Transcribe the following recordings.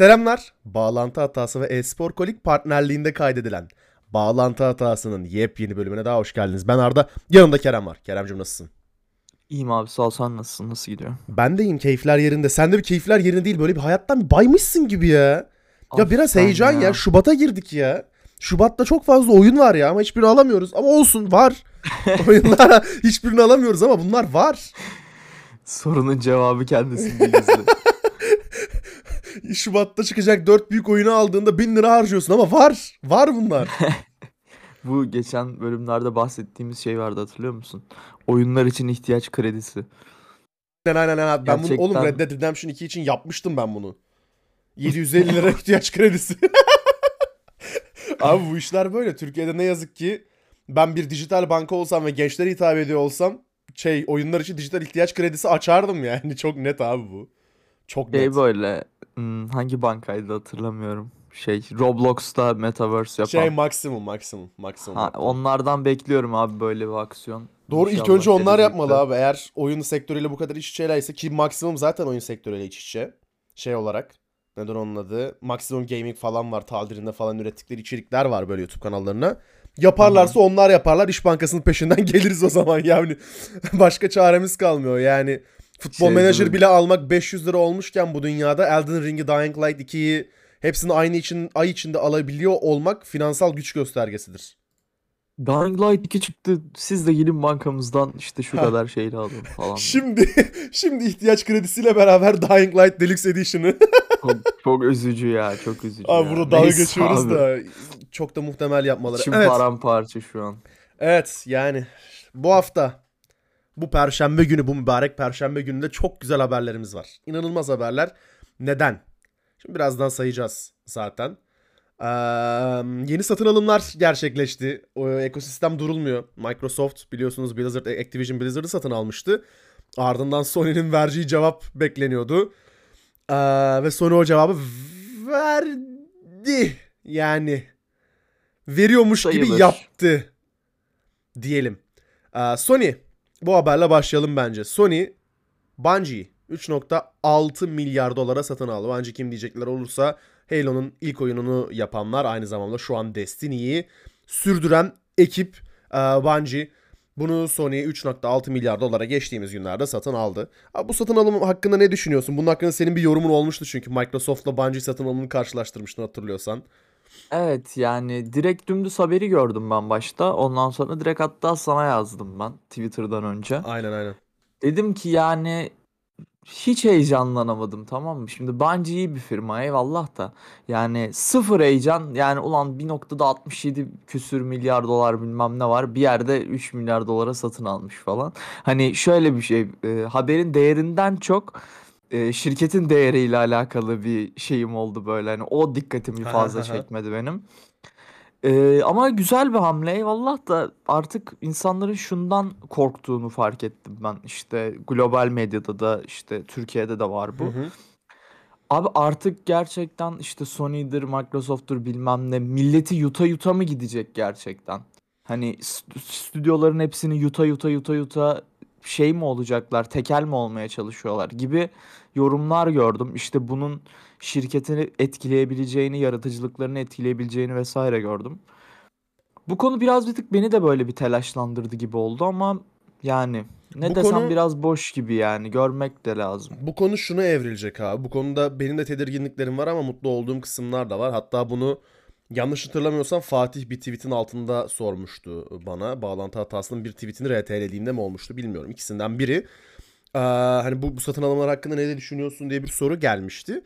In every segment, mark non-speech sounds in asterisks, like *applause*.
Selamlar. Bağlantı hatası ve Espor Kolik partnerliğinde kaydedilen Bağlantı hatasının yepyeni bölümüne daha hoş geldiniz. Ben Arda. Yanımda Kerem var. Keremcim nasılsın? İyiyim abi sağ ol sen nasılsın nasıl gidiyor? Ben de iyiyim keyifler yerinde. Sen de bir keyifler yerinde değil böyle bir hayattan baymışsın gibi ya. Ya biraz heyecan ya. Şubat'a girdik ya. Şubat'ta çok fazla oyun var ya ama hiçbirini alamıyoruz. Ama olsun var. *laughs* Oyunlara hiçbirini alamıyoruz ama bunlar var. Sorunun cevabı kendisinde gizli. *laughs* Şubat'ta çıkacak 4 büyük oyunu aldığında 1000 lira harcıyorsun ama var. Var bunlar. *laughs* Bu geçen bölümlerde bahsettiğimiz şey vardı hatırlıyor musun? Oyunlar için ihtiyaç kredisi. Aynen aynen. Ben bunu oğlum Gerçekten- Red Dead Redemption 2 için yapmıştım ben bunu. 750 lira *laughs* ihtiyaç kredisi. *laughs* Abi bu işler böyle. Türkiye'de ne yazık ki ben bir dijital banka olsam ve gençlere hitap ediyor olsam şey oyunlar için dijital ihtiyaç kredisi açardım yani. Çok net abi bu. Çok Şey net. böyle hmm, hangi bankaydı hatırlamıyorum. Şey Roblox'ta Metaverse yapan. Şey maksimum maksimum maksimum. Ha, onlardan bekliyorum abi böyle bir aksiyon. Doğru ilk İnşallah önce onlar gelecekte. yapmalı abi. Eğer oyun sektörüyle bu kadar iç içeylerse ki maksimum zaten oyun sektörüyle iç içe. Şey olarak. Neden onun adı? Maximum Gaming falan var. Taldirinde falan ürettikleri içerikler var böyle YouTube kanallarına. Yaparlarsa onlar yaparlar. İş Bankası'nın peşinden *laughs* geliriz o zaman yani. Başka çaremiz kalmıyor yani. Futbol Şey Manager bile almak 500 lira olmuşken bu dünyada Elden Ring'i, Dying Light 2'yi hepsini aynı için ay içinde alabiliyor olmak finansal güç göstergesidir. Dying Light 2 çıktı. Siz de gelin bankamızdan işte şu Ha. kadar şeyle alın falan. Şimdi *laughs* şimdi ihtiyaç kredisiyle beraber Dying Light Deluxe Edition'ı çok, çok üzücü ya çok üzücü Abi ya. dalga Neyse geçiyoruz abi. da çok da muhtemel yapmaları. İçim Evet. paramparça şu an. Evet yani bu hafta bu perşembe günü bu mübarek perşembe gününde çok güzel haberlerimiz var. İnanılmaz haberler. Neden? Şimdi birazdan sayacağız zaten. Ee, yeni satın alımlar gerçekleşti. O ekosistem durulmuyor. Microsoft biliyorsunuz Blizzard, Activision Blizzard'ı satın almıştı. Ardından Sony'nin vereceği cevap bekleniyordu. Ee, ve Sony o cevabı verdi. Yani veriyormuş gibi Sayılır. yaptı diyelim. Ee, Sony bu haberle başlayalım bence. Sony Bungie 3.6 milyar dolara satın aldı. Bungie kim diyecekler olursa Halo'nun ilk oyununu yapanlar aynı zamanda şu an Destiny'yi sürdüren ekip e, Bungie. Bunu Sony 3.6 milyar dolara geçtiğimiz günlerde satın aldı. Abi bu satın alım hakkında ne düşünüyorsun? Bunun hakkında senin bir yorumun olmuştu çünkü Microsoft'la Bungie satın alımını karşılaştırmıştın hatırlıyorsan. Evet yani direkt dümdüz haberi gördüm ben başta. Ondan sonra direkt hatta sana yazdım ben Twitter'dan önce. Aynen aynen. Dedim ki yani hiç heyecanlanamadım tamam mı? Şimdi Bungie iyi bir firma eyvallah da. Yani sıfır heyecan yani ulan bir noktada 67 küsür milyar dolar bilmem ne var. Bir yerde 3 milyar dolara satın almış falan. Hani şöyle bir şey e, haberin değerinden çok e, şirketin değeriyle alakalı bir şeyim oldu böyle. Hani o dikkatimi fazla çekmedi benim. Ee, ama güzel bir hamle eyvallah da artık insanların şundan korktuğunu fark ettim ben. İşte global medyada da işte Türkiye'de de var bu. Hı hı. Abi artık gerçekten işte Sony'dir, Microsoft'tur bilmem ne milleti yuta yuta mı gidecek gerçekten? Hani st- stüdyoların hepsini yuta yuta yuta yuta şey mi olacaklar, tekel mi olmaya çalışıyorlar gibi yorumlar gördüm. İşte bunun şirketini etkileyebileceğini, yaratıcılıklarını etkileyebileceğini vesaire gördüm. Bu konu biraz bir tık beni de böyle bir telaşlandırdı gibi oldu ama yani ne Bu desem konu- biraz boş gibi yani görmek de lazım. Bu konu şuna evrilecek abi. Bu konuda benim de tedirginliklerim var ama mutlu olduğum kısımlar da var. Hatta bunu yanlış hatırlamıyorsam Fatih bir tweetin altında sormuştu bana. Bağlantı hatasının bir tweetini RT'lediğimde mi olmuştu bilmiyorum. İkisinden biri. Ee, hani bu, bu satın alımlar hakkında ne düşünüyorsun diye bir soru gelmişti.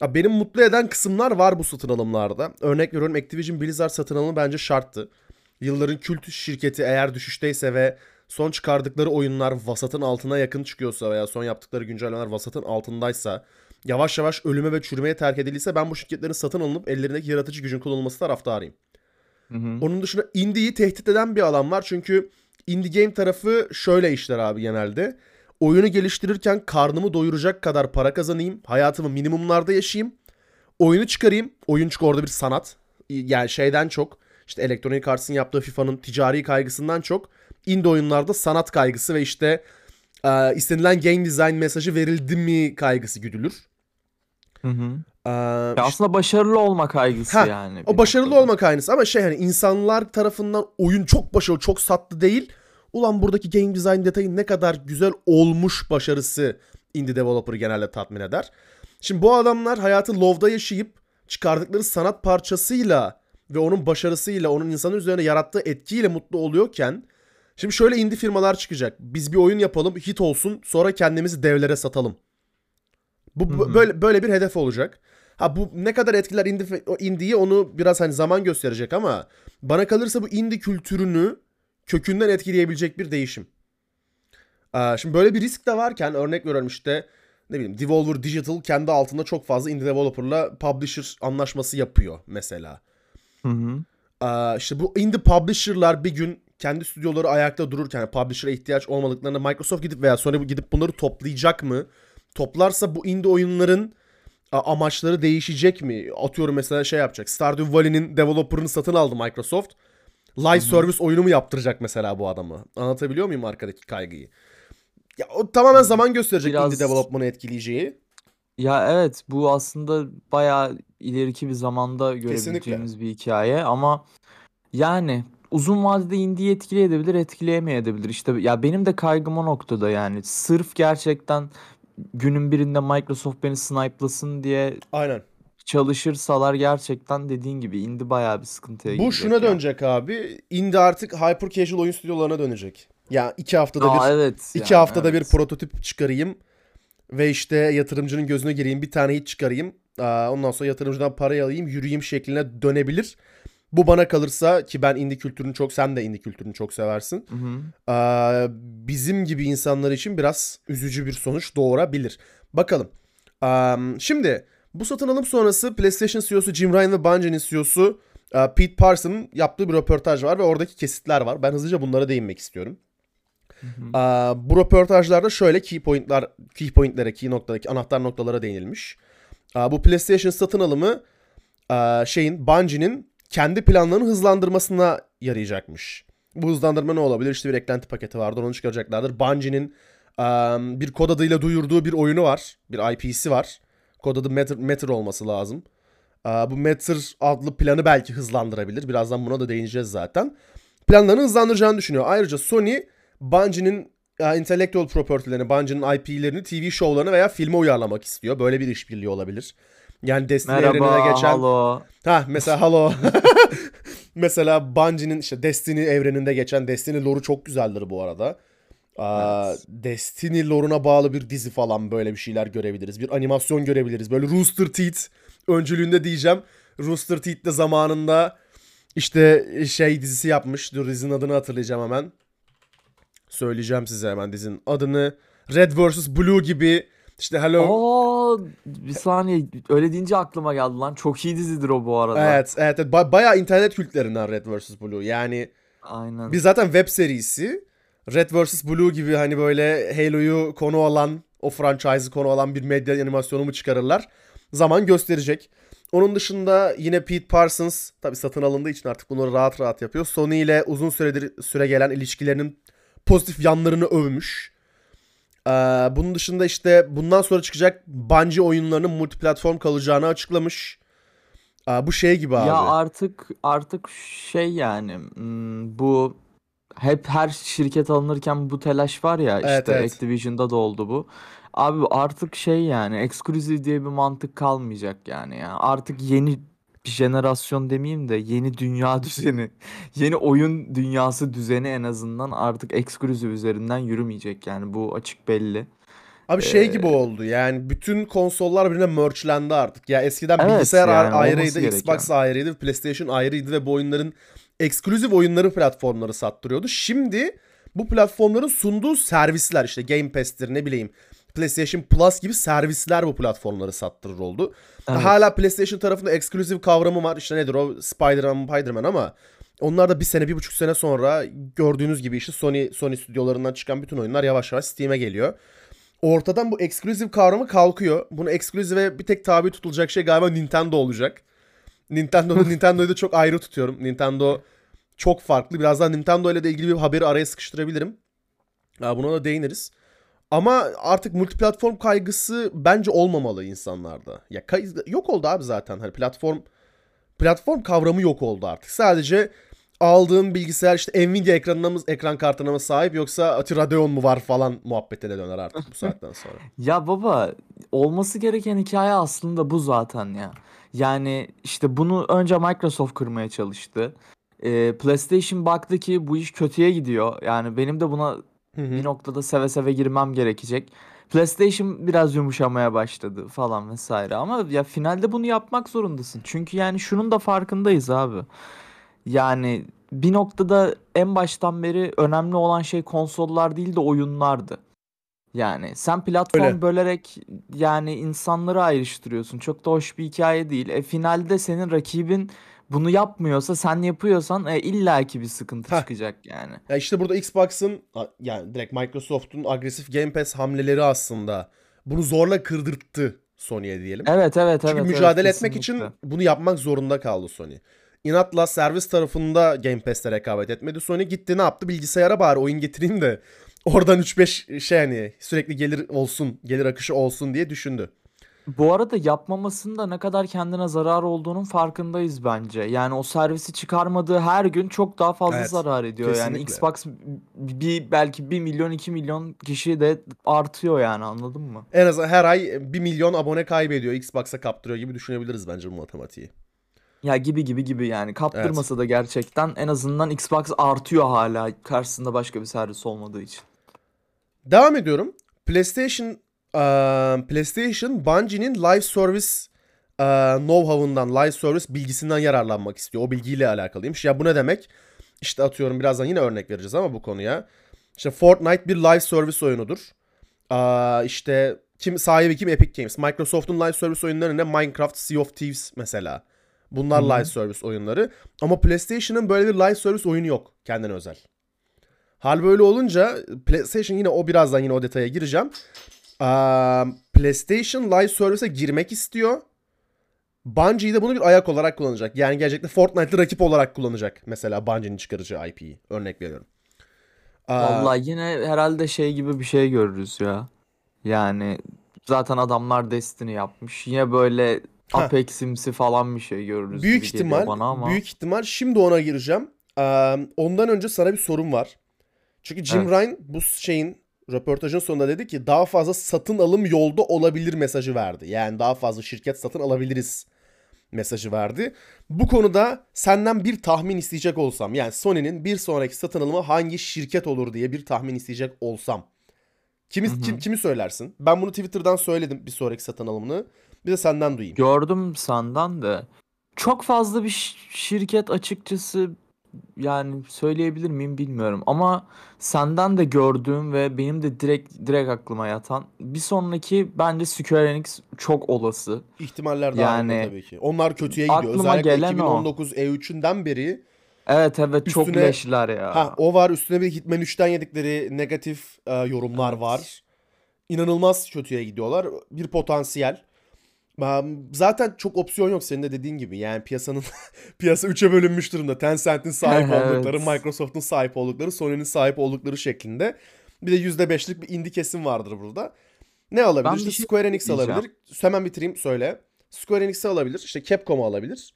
Ya Benim mutlu eden kısımlar var bu satın alımlarda. Örnek veriyorum Activision Blizzard satın alımı bence şarttı. Yılların kült şirketi eğer düşüşteyse ve son çıkardıkları oyunlar vasatın altına yakın çıkıyorsa veya son yaptıkları güncellemeler vasatın altındaysa yavaş yavaş ölüme ve çürümeye terk edildiyse ben bu şirketlerin satın alınıp ellerindeki yaratıcı gücün kullanılması taraftarıyım. Hı hı. Onun dışında indie'yi tehdit eden bir alan var. Çünkü indie game tarafı şöyle işler abi genelde. Oyunu geliştirirken karnımı doyuracak kadar para kazanayım. Hayatımı minimumlarda yaşayayım. Oyunu çıkarayım. Oyun çünkü orada bir sanat. Yani şeyden çok işte Electronic Arts'ın yaptığı FIFA'nın ticari kaygısından çok indie oyunlarda sanat kaygısı ve işte e, istenilen game design mesajı verildi mi kaygısı güdülür. Hı hı. Ee, Ya işte- aslında başarılı olma kaygısı Heh, yani. o başarılı noktada. olmak aynısı ama şey hani insanlar tarafından oyun çok başarılı, çok sattı değil. Ulan buradaki game design detayı ne kadar güzel olmuş başarısı indie developer'ı genelde tatmin eder. Şimdi bu adamlar hayatı LoW'da yaşayıp çıkardıkları sanat parçasıyla ve onun başarısıyla, onun insanın üzerine yarattığı etkiyle mutlu oluyorken şimdi şöyle indie firmalar çıkacak. Biz bir oyun yapalım, hit olsun, sonra kendimizi devlere satalım. Bu bu- Hı hı. böyle böyle bir hedef olacak. Ha bu ne kadar etkiler indie, indie'yi onu biraz hani zaman gösterecek ama bana kalırsa bu indie kültürünü kökünden etkileyebilecek bir değişim. Aa, şimdi böyle bir risk de varken örnek veriyorum işte ne bileyim Devolver Digital kendi altında çok fazla indie developer'la publisher anlaşması yapıyor mesela. Hı hı. İşte bu indie publisher'lar bir gün kendi stüdyoları ayakta dururken yani publisher'a ihtiyaç olmadıklarında Microsoft gidip veya Sony gidip bunları toplayacak mı? Toplarsa bu indie oyunların amaçları değişecek mi? Atıyorum mesela şey yapacak. Stardew Valley'nin developer'ını satın aldı Microsoft. Live service oyunu mu yaptıracak mesela bu adamı? Anlatabiliyor muyum arkadaki kaygıyı? Ya o tamamen zaman gösterecek Biraz- indie development'ı etkileyeceği. Ya evet bu aslında bayağı ileriki bir zamanda görebileceğimiz bir hikaye ama yani uzun vadede indie'yi etkileyebilir etkileyemeyebilir. İşte ya benim de kaygım o noktada yani sırf gerçekten günün birinde Microsoft beni snipe'lasın diye Aynen. Çalışırsalar gerçekten dediğin gibi indie bayağı bir sıkıntıya Bu şuna ya. dönecek abi. Indie artık hyper casual oyun stüdyolarına dönecek. Ya iki haftada bir Aa, evet İki yani, haftada bir evet. prototip çıkarayım ve işte yatırımcının gözüne gireyim bir tane hit çıkarayım. Aa, Ondan sonra yatırımcıdan parayı alayım yürüyeyim şekline dönebilir. Bu bana kalırsa ki ben indie kültürünü çok sen de indie kültürünü çok seversin. Hı hı. Aa, bizim gibi insanlar için biraz üzücü bir sonuç doğurabilir. Bakalım. Aa, şimdi bu satın alım sonrası PlayStation CEO'su Jim Ryan ve Bungie'nin CEO'su e, Pete Parsons'ın yaptığı bir röportaj var ve oradaki kesitler var. Ben hızlıca bunlara değinmek istiyorum. Hı hı. Aa, bu röportajlarda şöyle key pointler, key pointlere, key noktadaki anahtar noktalara değinilmiş. Aa, bu PlayStation satın alımı şeyin Bungie'nin kendi planlarını hızlandırmasına yarayacakmış. Bu hızlandırma ne olabilir? İşte bir eklenti paketi vardır, onu çıkaracaklardır. Bungie'nin bir kod adıyla duyurduğu bir oyunu var, bir IP'si var. Kod adı Matter, Matter olması lazım. Bu Matter adlı planı belki hızlandırabilir. Birazdan buna da değineceğiz zaten. Planlarını hızlandıracağını düşünüyor. Ayrıca Sony Bungie'nin intellectual property'lerini, Bungie'nin IP'lerini TV şovlarına veya filme uyarlamak istiyor. Böyle bir işbirliği olabilir. Yani Destiny evrenine Merhaba, geçen... halo. Ha mesela Halo. *laughs* mesela Bungie'nin işte Destiny evreninde geçen Destiny lore'u çok güzeldir bu arada. Aa, Evet. Destiny lore'una bağlı bir dizi falan böyle bir şeyler görebiliriz. Bir animasyon görebiliriz. Böyle Rooster Teeth öncülüğünde diyeceğim. Rooster Teeth de zamanında işte şey dizisi yapmış. Dur dizinin adını hatırlayacağım hemen. Söyleyeceğim size hemen dizinin adını. Red vs. Blue gibi işte Hello. Aa, bir saniye öyle deyince aklıma geldi lan. Çok iyi dizidir o bu arada. Evet, evet, evet. Ba- bayağı internet kültlerinden Red vs. Blue. Yani Aynen. bir zaten web serisi. Red vs. Blue gibi hani böyle Halo'yu konu alan, o franchise'ı konu alan bir medya animasyonu mu çıkarırlar? Zaman gösterecek. Onun dışında yine Pete Parsons tabii satın alındığı için artık bunları rahat rahat yapıyor. Sony ile uzun süredir süre gelen ilişkilerinin pozitif yanlarını övmüş. Ee, bunun dışında işte bundan sonra çıkacak Bungie oyunlarının multiplatform kalacağını açıklamış. Aa, bu şey gibi abi. Ya artık artık şey yani hmm, bu hep her şirket alınırken bu telaş var ya işte evet. Activision'da da oldu bu. Abi artık şey yani exclusive diye bir mantık kalmayacak yani ya. Artık yeni bir jenerasyon demeyeyim de yeni dünya *laughs* düzeni, yeni oyun dünyası düzeni en azından artık exclusive üzerinden yürümeyecek yani bu açık belli. Abi şey Ee, gibi oldu yani bütün konsollar birbirine merchlendi artık. Ya eskiden Evet, bilgisayar yani ayrıydı, olması Xbox gereken. ayrıydı, PlayStation ayrıydı ve bu oyunların eksklusif oyunları platformları sattırıyordu. Şimdi bu platformların sunduğu servisler işte Game Pass'tir ne bileyim PlayStation Plus gibi servisler bu platformları sattırır oldu. Evet. Hala PlayStation tarafında eksklusif kavramı var. İşte nedir o Spider-Man, Spider-Man ama onlar da bir sene, bir buçuk sene sonra gördüğünüz gibi işte Sony Sony stüdyolarından çıkan bütün oyunlar yavaş yavaş Steam'e geliyor. Ortadan bu eksklusif kavramı kalkıyor. Bunu eksklusive bir tek tabi tutulacak şey galiba Nintendo olacak. Nintendo'da *laughs* Nintendo'yu da çok ayrı tutuyorum. Nintendo çok farklı. Birazdan Nintendo ile de ilgili bir haberi araya sıkıştırabilirim. Buna da değiniriz. Ama artık multiplatform kaygısı bence olmamalı insanlarda. Ya kay- yok oldu abi zaten. Hani platform platform kavramı yok oldu artık. Sadece aldığım bilgisayar işte Nvidia ekranına mı, ekran kartına mı sahip yoksa Ati Radeon mu var falan muhabbetine döner artık bu saatten sonra. *laughs* Ya baba olması gereken hikaye aslında bu zaten ya. Yani işte bunu önce Microsoft kırmaya çalıştı. Ee, PlayStation baktı ki bu iş kötüye gidiyor. Yani benim de buna Hı hı. bir noktada seve seve girmem gerekecek. PlayStation biraz yumuşamaya başladı falan vesaire ama ya finalde bunu yapmak zorundasın. Çünkü yani şunun da farkındayız abi. Yani bir noktada en baştan beri önemli olan şey konsollar değil de oyunlardı. Yani sen platform Öyle. bölerek yani insanları ayrıştırıyorsun. Çok da hoş bir hikaye değil. E finalde senin rakibin bunu yapmıyorsa sen yapıyorsan e, illaki bir sıkıntı Heh. çıkacak yani. Ya işte burada Xbox'ın yani direkt Microsoft'un agresif Game Pass hamleleri aslında bunu zorla kırdırttı Sony'ye diyelim. Evet evet Çünkü evet evet mücadele etmek için kesinlikle. bunu yapmak zorunda kaldı Sony. İnatla servis tarafında Game Pass'te rekabet etmedi. Sony gitti ne yaptı? Bilgisayara bari oyun getireyim de oradan 3-5 şey hani sürekli gelir olsun, gelir akışı olsun diye düşündü. Bu arada yapmamasının da ne kadar kendine zarar olduğunun farkındayız bence. Yani o servisi çıkarmadığı her gün çok daha fazla Evet, zarar ediyor. Yani kesinlikle. Xbox bir belki 1 milyon 2 milyon kişi de artıyor yani anladın mı? En azından her ay 1 milyon abone kaybediyor. Xbox'a kaptırıyor gibi düşünebiliriz bence bu matematiği. Ya gibi gibi gibi yani kaptırmasa da gerçekten en azından Xbox artıyor hala karşısında başka bir servis olmadığı için. Devam ediyorum. PlayStation PlayStation Bungie'nin live service eee, know-how'ından, live service bilgisinden yararlanmak istiyor. O bilgiyle alakalıymış. Ya bu ne demek? İşte atıyorum birazdan yine örnek vereceğiz ama bu konuya. İşte Fortnite bir live service oyunudur. İşte kim sahibi kim Epic Games. Microsoft'un live service oyunları ne? Minecraft, Sea of Thieves mesela. Bunlar hı. live service oyunları. Ama PlayStation'ın böyle bir live service oyunu yok kendine özel. Hal böyle olunca PlayStation yine o birazdan yine o detaya gireceğim. PlayStation Live Service'e girmek istiyor. Bungie de bunu bir ayak olarak kullanacak. Yani gelecekte Fortnite'lı rakip olarak kullanacak. Mesela Bungie'nin çıkaracağı IP'yi. Örnek veriyorum. Aa, Vallahi yine herhalde şey gibi bir şey görürüz ya. Yani zaten adamlar Destiny yapmış. Yine böyle. Apex'imsi falan bir şey görürüz büyük gibi ihtimal, bana ama. büyük ihtimal şimdi ona gireceğim. Ondan önce sana bir sorum var. Çünkü Jim Evet. Ryan bu şeyin röportajın sonunda dedi ki daha fazla satın alım yolda olabilir mesajı verdi. Yani daha fazla şirket satın alabiliriz mesajı verdi. Bu konuda senden bir tahmin isteyecek olsam yani Sony'nin bir sonraki satın alımı hangi şirket olur diye bir tahmin isteyecek olsam. Kimi, Hı hı. kim, kimi söylersin? Ben bunu Twitter'dan söyledim bir sonraki satın alımını. Bir de senden duyayım. Gördüm senden de. Çok fazla bir şirket açıkçası yani söyleyebilir miyim bilmiyorum ama senden de gördüğüm ve benim de direkt direkt aklıma yatan bir sonraki bence Square Enix çok olası. İhtimaller dahilinde Yani tabii ki. Onlar kötüye gidiyor. aklıma Özellikle gelen o. 2019 E3'ünden beri Evet evet çok Üstüne- leşler ya. ha o var üstüne bir Hitman 3'ten yedikleri negatif e, yorumlar Evet. var. İnanılmaz kötüye gidiyorlar. Bir potansiyel. Zaten çok opsiyon yok senin de dediğin gibi. Yani piyasanın *laughs* piyasa 3'e bölünmüş durumda. Tencent'in sahip *laughs* Evet. oldukları, Microsoft'un sahip oldukları, Sony'nin sahip oldukları şeklinde. Bir de %5'lik bir indie kesim vardır burada. Ne alabilir? Ben İşte şey Square Enix diyeceğim. alabilir. Hemen bitireyim söyle. Square Enix'i alabilir. İşte Capcom'u alabilir.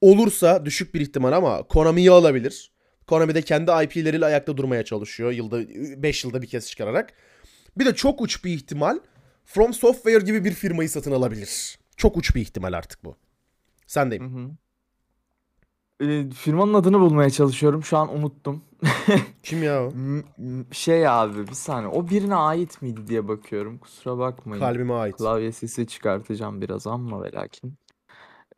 Olursa düşük bir ihtimal ama Konami'yi alabilir. Konami de kendi IP'leriyle ayakta durmaya çalışıyor. Yılda 5 yılda bir kez çıkararak. Bir de çok uç bir ihtimal From Software gibi bir firmayı satın alabilir. Çok uç bir ihtimal artık bu. Hı Sendeyim. hı. Ee, firmanın adını bulmaya çalışıyorum. Şu an unuttum. *laughs* Kim ya o? Şey abi bir saniye. O birine ait miydi diye bakıyorum. Kusura bakmayın. Kalbime ait. Klavye sesi çıkartacağım biraz ama ve lakin.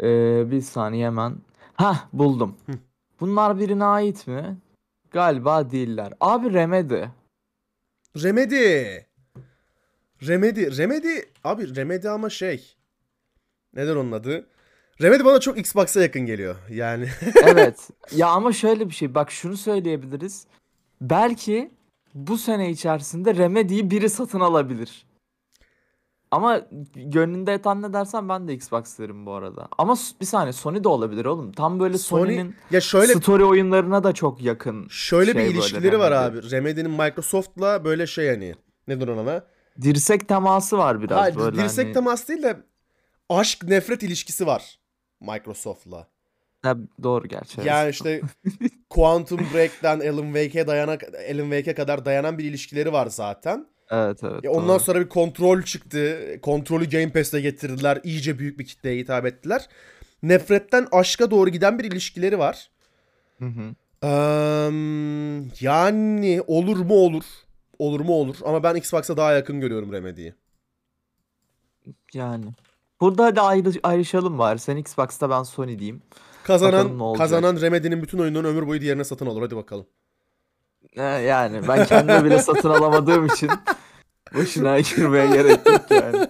Ee, bir saniye hemen. Hah buldum. Hı. Bunlar birine ait mi? Galiba değiller. Abi Remedy. Remedy. Remedy. Remedy. Abi Remedy ama şey. Neden onun adı? Remedy bana çok Xbox'a yakın geliyor. Yani *laughs* Evet. Ya ama şöyle bir şey. Bak şunu söyleyebiliriz. Belki bu sene içerisinde Remedy'yi biri satın alabilir. Ama gönlünde yatan ne dersen ben de Xbox derim bu arada. Ama bir saniye Sony de olabilir oğlum. Tam böyle Sony Sony'nin ya şöyle story oyunlarına da çok yakın. Şöyle şey bir ilişkileri var abi. Remedy'nin Microsoft'la böyle şey hani nedir ona? Dirsek teması var biraz Hayır, böyle dirsek hani. teması değil de aşk nefret ilişkisi var Microsoft'la. Ha, doğru gerçi. Yani işte *laughs* Quantum Break'ten Alan Wake'e dayana Alan Wake'e kadar dayanan bir ilişkileri var zaten. Evet evet. Ya ondan doğru. sonra bir kontrol çıktı. Kontrolü Game Pass'te getirdiler. İyice büyük bir kitleye hitap ettiler. Nefretten aşka doğru giden bir ilişkileri var. Hı hı. Eee, yani olur mu olur. Olur mu olur. Ama ben Xbox'a daha yakın görüyorum Remedy'yi. Yani. Burada hadi ayrı, ayrışalım bari. Sen Xbox'ta ben Sony diyeyim. Kazanan kazanan Remedy'nin bütün oyunlarını ömür boyu diğerine satın alır. Hadi bakalım. Ee, yani ben kendime bile satın alamadığım için *laughs* boşuna girmeye gerek yok yani.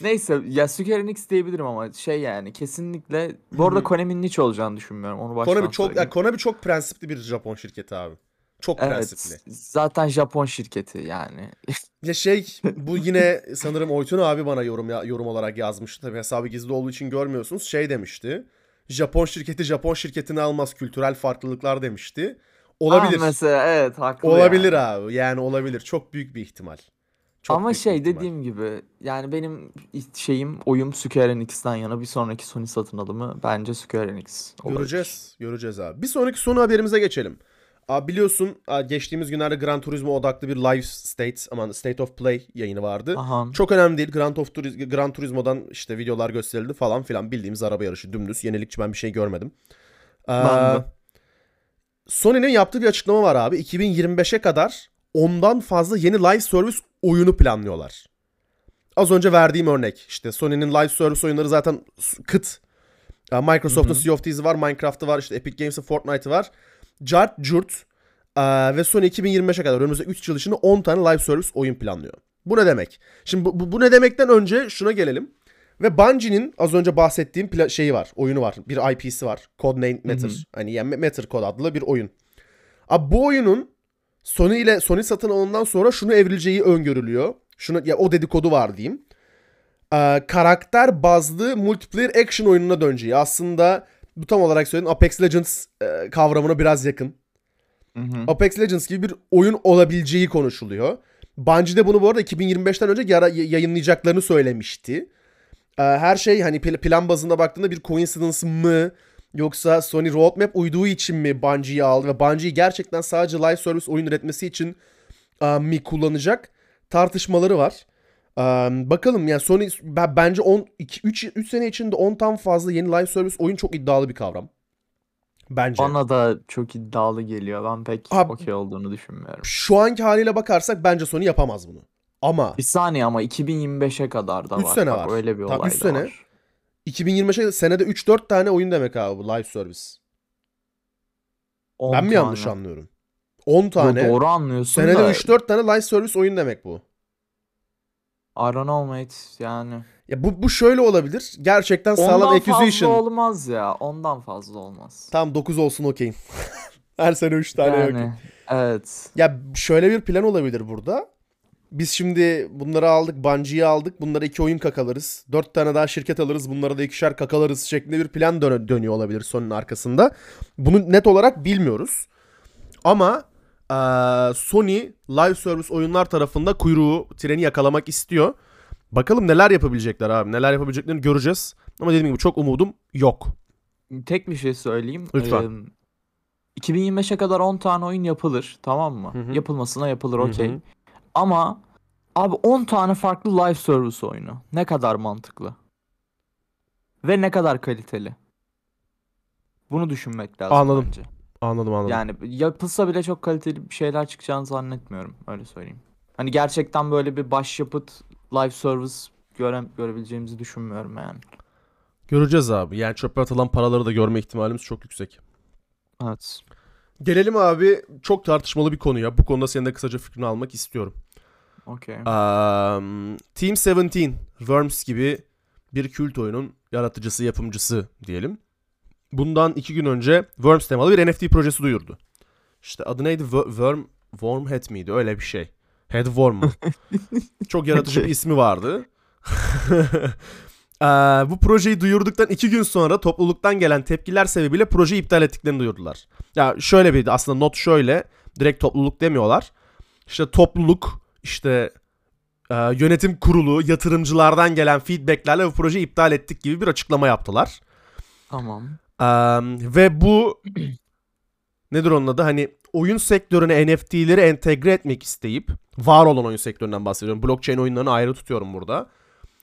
Neyse ya Square Enix diyebilirim ama şey yani kesinlikle bu arada. Konami'nin hiç olacağını düşünmüyorum onu baştan Konami çok ya. Konami çok prensipli bir Japon şirketi abi. Çok prensipli. Evet zaten Japon şirketi yani. *laughs* Ya şey bu yine sanırım Oytun abi bana yorum ya, yorum olarak yazmıştı. Tabii hesabı gizli olduğu için görmüyorsunuz. Şey demişti. Japon şirketi Japon şirketini almaz kültürel farklılıklar demişti. Olabilir. Ah, mesela evet haklı olabilir yani. abi. Yani olabilir. Çok büyük bir ihtimal. Çok Ama şey ihtimal. dediğim gibi yani benim şeyim oyum Square Enix'ten yana bir sonraki Sony satın alımı bence Square Enix olabilir. Göreceğiz. Göreceğiz abi. Bir sonraki sonu haberimize geçelim. Abi biliyorsun geçtiğimiz günlerde Gran Turismo odaklı bir live state aman state of play yayını vardı. Aha. Çok önemli değil. Gran, of Turiz- Gran Turismo'dan işte videolar gösterildi falan filan. Bildiğimiz araba yarışı dümdüz. Yenilikçi ben bir şey görmedim. Ee, Ben. Sony'nin yaptığı bir açıklama var abi. 2025'e kadar ondan fazla yeni live service oyunu planlıyorlar. Az önce verdiğim örnek. işte Sony'nin live service oyunları zaten kıt. Microsoft'un. Sea of Thieves'i var, Minecraft'ı var, işte Epic Games'in Fortnite'ı var. Cart Curt ve Sony 2025'e kadar önümüzdeki 3 yıl içinde 10 tane live service oyun planlıyor. Bu ne demek? Şimdi bu, bu, bu ne demekten önce şuna gelelim. Ve Bungie'nin az önce bahsettiğim pla- şeyi var, oyunu var. Bir IP'si var. Codename Matter. Hı hı. Hani yani Matter Code adlı bir oyun. Abi bu oyunun Sony ile Sony satın alından sonra şunu evrileceği öngörülüyor. Şunu ya o dedikodu var diyeyim. Ee, karakter bazlı multiplayer action oyununa döneceği. Aslında bu tam olarak söylediğim Apex Legends e, kavramına biraz yakın. Hı hı. Apex Legends gibi bir oyun olabileceği konuşuluyor. Bungie de bunu bu arada 2025'ten önce yara- yayınlayacaklarını söylemişti. Ee, her şey hani pl- plan bazında baktığında bir coincidence mı yoksa Sony roadmap uyduğu için mi Bungie'yi aldı ve Bungie'yi gerçekten sadece live service oyun üretmesi için e, mi kullanacak tartışmaları var. Bakalım yani Sony ben- bence 10 3 3 sene içinde 10'tan fazla yeni live service oyun çok iddialı bir kavram. Bence. Bana da çok iddialı geliyor. Ben pek okey olduğunu düşünmüyorum. Şu anki haliyle bakarsak bence Sony yapamaz bunu. Ama Bir saniye ama 2025'e kadar da Üç var. sene Bak, var. Öyle bir olay üç da sene. var. 2025'e senede 3-4 tane oyun demek abi bu live service. 10 ben mi yanlış anlıyorum? 10 Yo, tane. doğru anlıyorsun Senede da 3-4 tane live service oyun demek bu. I don't know mate yani. Ya bu, bu şöyle olabilir. Gerçekten sağlam Ondan fazla acquisition. olmaz ya. Ondan fazla olmaz. Tam 9 olsun okeyim. *laughs* Her sene 3 tane yani okey. evet. Ya şöyle bir plan olabilir burada. Biz şimdi bunları aldık, Bungie'yi aldık. Bunlara iki oyun kakalarız. Dört tane daha şirket alırız. Bunlara da ikişer kakalarız şeklinde bir plan dön- dönüyor olabilir Sony'nin arkasında. Bunu net olarak bilmiyoruz. Ama Sony live service oyunlar tarafında kuyruğu, treni yakalamak istiyor. Bakalım neler yapabilecekler abi. Neler yapabileceklerini göreceğiz. Ama dediğim gibi çok umudum yok. Tek bir şey söyleyeyim. Lütfen. Ee, 2025'e kadar 10 tane oyun yapılır. Tamam mı? Hı hı. Yapılmasına yapılır okey. Ama abi 10 tane farklı live service oyunu. Ne kadar mantıklı. Ve ne kadar kaliteli. Bunu düşünmek lazım Anladım. bence. Anladım anladım. Yani yapılsa bile çok kaliteli bir şeyler çıkacağını zannetmiyorum. Öyle söyleyeyim. Hani gerçekten böyle bir başyapıt live service göre, görebileceğimizi düşünmüyorum yani. Göreceğiz abi. Yani çöpe atılan paraları da görme ihtimalimiz çok yüksek. Evet. Gelelim abi çok tartışmalı bir konuya. Bu konuda senin de kısaca fikrini almak istiyorum. Okey. Um, Team 17, Worms gibi bir kült oyunun yaratıcısı, yapımcısı diyelim. Bundan iki gün önce Worms temalı bir NFT projesi duyurdu. İşte adı neydi? Wo- Worm, Wormhead miydi? Öyle bir şey. Headworm mu? *laughs* Çok yaratıcı bir ismi vardı. *laughs* Ee, bu projeyi duyurduktan iki gün sonra topluluktan gelen tepkiler sebebiyle projeyi iptal ettiklerini duyurdular. Ya şöyle bir aslında not şöyle. Direkt topluluk demiyorlar. İşte topluluk işte e, yönetim kurulu, yatırımcılardan gelen feedbacklerle bu projeyi iptal ettik gibi bir açıklama yaptılar. Tamam. Eee, ve bu *clears throat* nedir onun adı? Hani oyun sektörüne NFT'leri entegre etmek isteyip var olan oyun sektöründen bahsediyorum. Blockchain oyunlarını ayrı tutuyorum burada.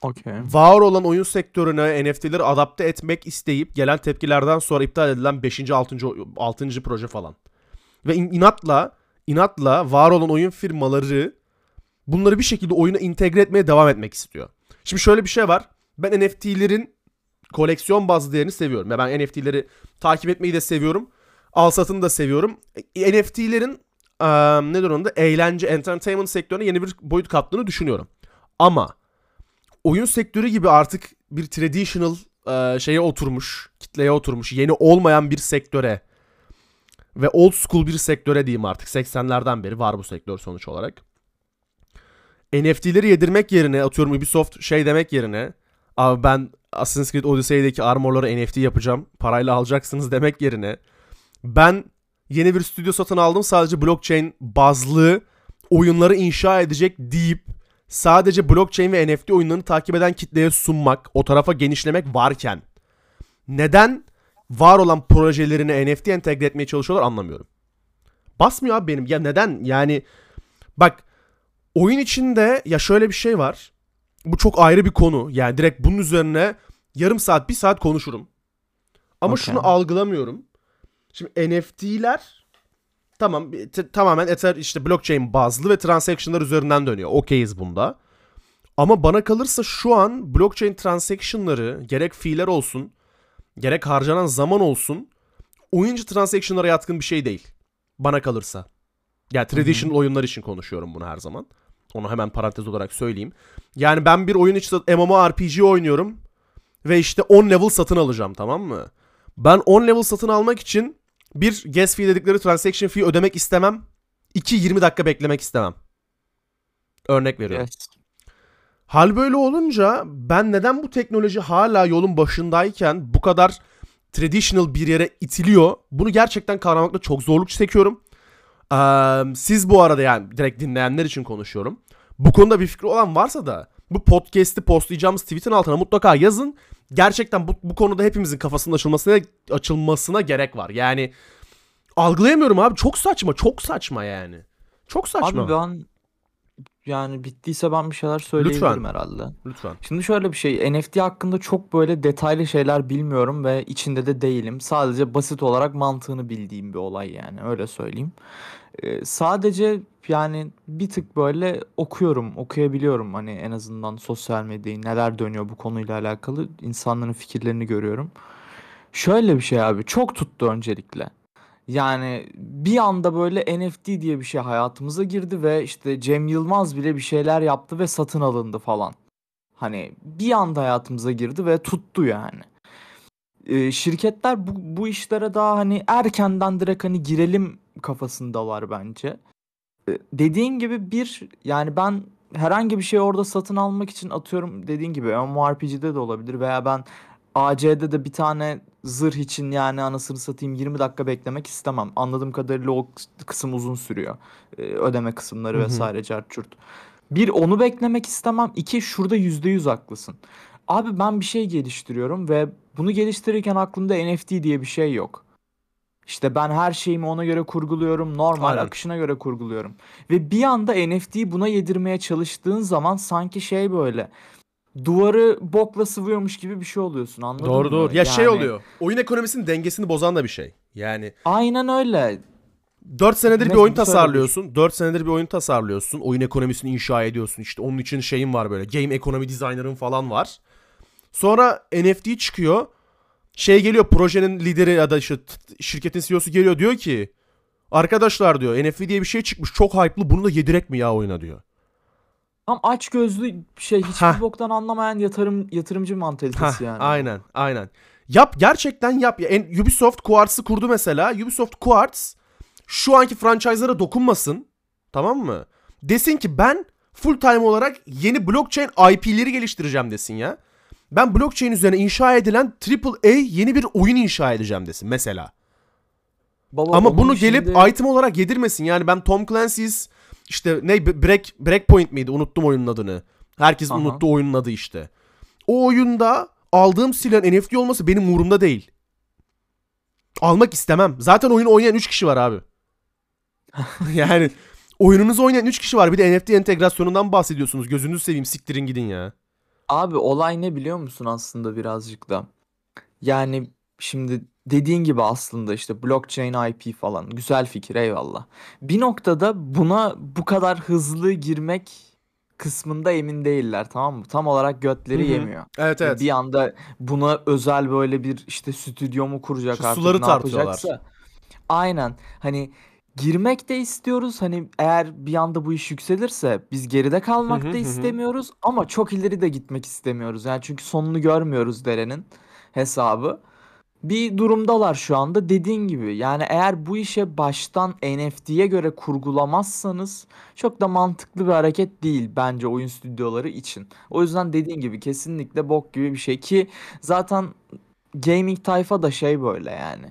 Okey. Var olan oyun sektörüne NFT'leri adapte etmek isteyip gelen tepkilerden sonra iptal edilen 5. 6. 6. proje falan. Ve in- inatla inatla var olan oyun firmaları bunları bir şekilde oyuna entegre etmeye devam etmek istiyor. Şimdi şöyle bir şey var. Ben NFT'lerin koleksiyon bazlı değerini seviyorum. Ya ben NFT'leri takip etmeyi de seviyorum. Al satını da seviyorum. E, NFT'lerin eee nedir onun da eğlence, entertainment sektörüne yeni bir boyut kattığını düşünüyorum. Ama oyun sektörü gibi artık bir traditional eee, şeye oturmuş, kitleye oturmuş, yeni olmayan bir sektöre ve old school bir sektöre diyeyim artık. 80'lerden beri var bu sektör sonuç olarak. NFT'leri yedirmek yerine atıyorum Ubisoft şey demek yerine abi ben Assassin's Creed Odyssey'deki armorları NFT yapacağım. Parayla alacaksınız demek yerine ben yeni bir stüdyo satın aldım sadece blockchain bazlı oyunları inşa edecek deyip sadece blockchain ve NFT oyunlarını takip eden kitleye sunmak, o tarafa genişlemek varken neden var olan projelerine NFT entegre etmeye çalışıyorlar anlamıyorum. Basmıyor abi benim. Ya neden? Yani bak oyun içinde ya şöyle bir şey var. Bu çok ayrı bir konu. Yani direkt bunun üzerine yarım saat, bir saat konuşurum. Ama Okey. şunu algılamıyorum. Şimdi NFT'ler tamam tamamen Ether işte blockchain bazlı ve transaction'lar üzerinden dönüyor. Okeyiz bunda. Ama bana kalırsa şu an blockchain transaction'ları gerek fiiller olsun, gerek harcanan zaman olsun oyuncu transaction'lara yatkın bir şey değil. Bana kalırsa. Yani traditional oyunlar için konuşuyorum bunu her zaman. Onu hemen parantez olarak söyleyeyim. Yani ben bir oyun için MMORPG oynuyorum ve işte 10 level satın alacağım tamam mı? Ben 10 level satın almak için bir gas fee dedikleri transaction fee ödemek istemem. 2 20 dakika beklemek istemem. Örnek veriyorum. Yes. Hal böyle olunca ben neden bu teknoloji hala yolun başındayken bu kadar traditional bir yere itiliyor? Bunu gerçekten kavramakta çok zorluk çekiyorum. Ee, siz bu arada yani direkt dinleyenler için konuşuyorum. Bu konuda bir fikri olan varsa da bu podcast'i postlayacağımız tweet'in altına mutlaka yazın. Gerçekten bu, bu konuda hepimizin kafasının açılmasına açılmasına gerek var. Yani algılayamıyorum abi. Çok saçma, çok saçma yani. Çok saçma. Abi ben yani bittiyse ben bir şeyler söyleyebilirim herhalde. Lütfen. Şimdi şöyle bir şey NFT hakkında çok böyle detaylı şeyler bilmiyorum ve içinde de değilim. Sadece basit olarak mantığını bildiğim bir olay yani öyle söyleyeyim. Ee, sadece yani bir tık böyle okuyorum, okuyabiliyorum hani en azından sosyal medyayı neler dönüyor bu konuyla alakalı insanların fikirlerini görüyorum. Şöyle bir şey abi çok tuttu öncelikle. Yani bir anda böyle NFT diye bir şey hayatımıza girdi ve işte Cem Yılmaz bile bir şeyler yaptı ve satın alındı falan. Hani bir anda hayatımıza girdi ve tuttu yani. Ee, şirketler bu, bu işlere daha hani erkenden direkt hani girelim kafasındalar bence. Ee, dediğin gibi bir yani ben herhangi bir şey orada satın almak için atıyorum dediğin gibi MMORPG'de de olabilir veya ben AC'de de bir tane zırh için yani anasını satayım 20 dakika beklemek istemem. Anladığım kadarıyla o kıs- kısım uzun sürüyor. Ee, ödeme kısımları Hı hı. vesaire cart. Bir onu beklemek istemem. İki şurada yüzde yüz haklısın. Abi ben bir şey geliştiriyorum ve bunu geliştirirken aklımda NFT diye bir şey yok. İşte ben her şeyimi ona göre kurguluyorum. Normal Aynen. akışına göre kurguluyorum. Ve bir anda NFT'yi buna yedirmeye çalıştığın zaman sanki şey böyle duvarı bokla sıvıyormuş gibi bir şey oluyorsun anladın Doğru mı? doğru. Ya şey Yani oluyor. Oyun ekonomisinin dengesini bozan da bir şey. Yani Aynen öyle. 4 senedir bir Mesela oyun bir- tasarlıyorsun. 4 senedir bir oyun tasarlıyorsun. Oyun ekonomisini inşa ediyorsun. İşte onun için şeyin var böyle. Game ekonomi designer'ın falan var. Sonra NFT çıkıyor. Şey geliyor projenin lideri ya da işte şirketin CEO'su geliyor diyor ki Arkadaşlar diyor NFT diye bir şey çıkmış çok hype'lı bunu da yedirek mi ya oyuna diyor. Tam aç gözlü şey Heh. hiçbir boktan anlamayan yatırım yatırımcı mantalitesi Heh, yani. Aynen aynen. Yap gerçekten yap. Ya, en, Ubisoft Quartz'ı kurdu mesela. Ubisoft Quartz şu anki franchise'lara dokunmasın. Tamam mı? Desin ki ben full time olarak yeni blockchain IP'leri geliştireceğim desin ya. Ben blockchain üzerine inşa edilen AAA yeni bir oyun inşa edeceğim desin mesela. Baba Ama bunu gelip şimdi- item olarak yedirmesin. Yani ben Tom Clancy's işte ne Break Breakpoint miydi? Unuttum oyunun adını. Herkesin Aha. unuttuğu oyunun adı işte. O oyunda aldığım silahın NFT olması benim umurumda değil. Almak istemem. Zaten oyunu oynayan 3 kişi var abi. *laughs* yani oyununuzu oynayan 3 kişi var. Bir de NFT entegrasyonundan bahsediyorsunuz. Gözünüzü seveyim siktirin gidin ya. Abi olay ne biliyor musun aslında birazcık da? Yani şimdi dediğin gibi aslında işte blockchain IP falan güzel fikir eyvallah. Bir noktada buna bu kadar hızlı girmek kısmında emin değiller tamam mı? Tam olarak götleri Hı hı. yemiyor. Evet Ve evet. Bir anda buna özel böyle bir işte stüdyo mu kuracak Şu artık suları ne tartıyorlar. yapacaksa. Aynen. Hani girmek de istiyoruz. Hani eğer bir anda bu iş yükselirse biz geride kalmak Hı hı, da hı. istemiyoruz ama çok ileri de gitmek istemiyoruz. Yani çünkü sonunu görmüyoruz derenin hesabı. Bir durumdalar şu anda dediğin gibi. Yani eğer bu işe baştan NFT'ye göre kurgulamazsanız çok da mantıklı bir hareket değil bence oyun stüdyoları için. O yüzden dediğin gibi kesinlikle bok gibi bir şey ki zaten gaming tayfa da şey böyle yani.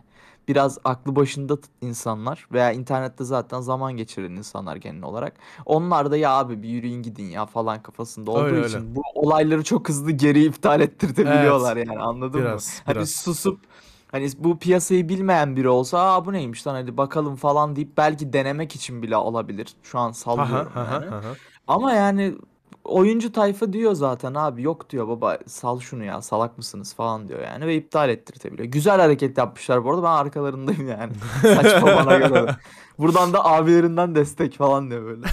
Biraz aklı başında insanlar veya internette zaten zaman geçiren insanlar genel olarak. Onlar da ya abi bir yürüyün gidin ya falan kafasında olduğu Öyle, için öyle. bu olayları çok hızlı geri iptal ettirtebiliyorlar yani anladın mı? Biraz Hani biraz. susup hani bu piyasayı bilmeyen biri olsa aa bu neymiş lan hadi bakalım falan deyip belki denemek için bile olabilir. Şu an sallıyorum aha, yani. aha. Ama yani oyuncu tayfa diyor zaten abi yok diyor baba sal şunu ya salak mısınız falan diyor yani ve iptal ettirtebiliyor. Güzel hareket yapmışlar bu arada ben arkalarındayım yani. *laughs* Saçma bana göre. Buradan da abilerinden destek falan diyor böyle.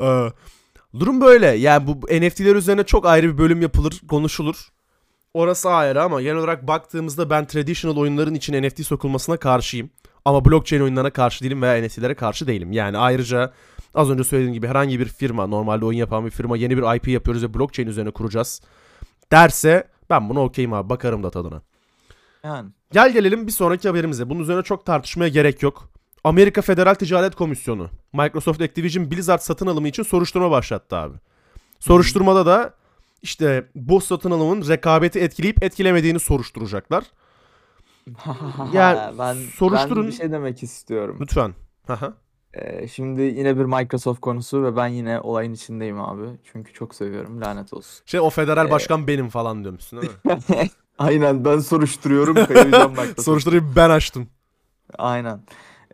*laughs* Durum böyle. Yani bu NFT'ler üzerine çok ayrı bir bölüm yapılır, konuşulur. Orası ayrı ama genel olarak baktığımızda ben traditional oyunların içine NFT sokulmasına karşıyım. Ama blockchain oyunlarına karşı değilim veya NFT'lere karşı değilim. Yani ayrıca az önce söylediğim gibi herhangi bir firma, normalde oyun yapan bir firma yeni bir IP yapıyoruz ve blockchain üzerine kuracağız derse ben buna okeyim abi bakarım da tadına. Yani. Gel gelelim bir sonraki haberimize. Bunun üzerine çok tartışmaya gerek yok. Amerika Federal Ticaret Komisyonu Microsoft Activision Blizzard satın alımı için soruşturma başlattı abi. Soruşturmada da işte bu satın alımın rekabeti etkileyip etkilemediğini soruşturacaklar. *laughs* Yani ben, soruşturun- ben bir şey demek istiyorum. Lütfen. Ee, şimdi yine bir Microsoft konusu ve ben yine olayın içindeyim abi. Çünkü çok seviyorum lanet olsun. şey o federal Ee, başkan benim falan diyormuşsun değil mi? *laughs* Aynen ben soruşturuyorum. *laughs* Soruşturmayı ben açtım. Aynen.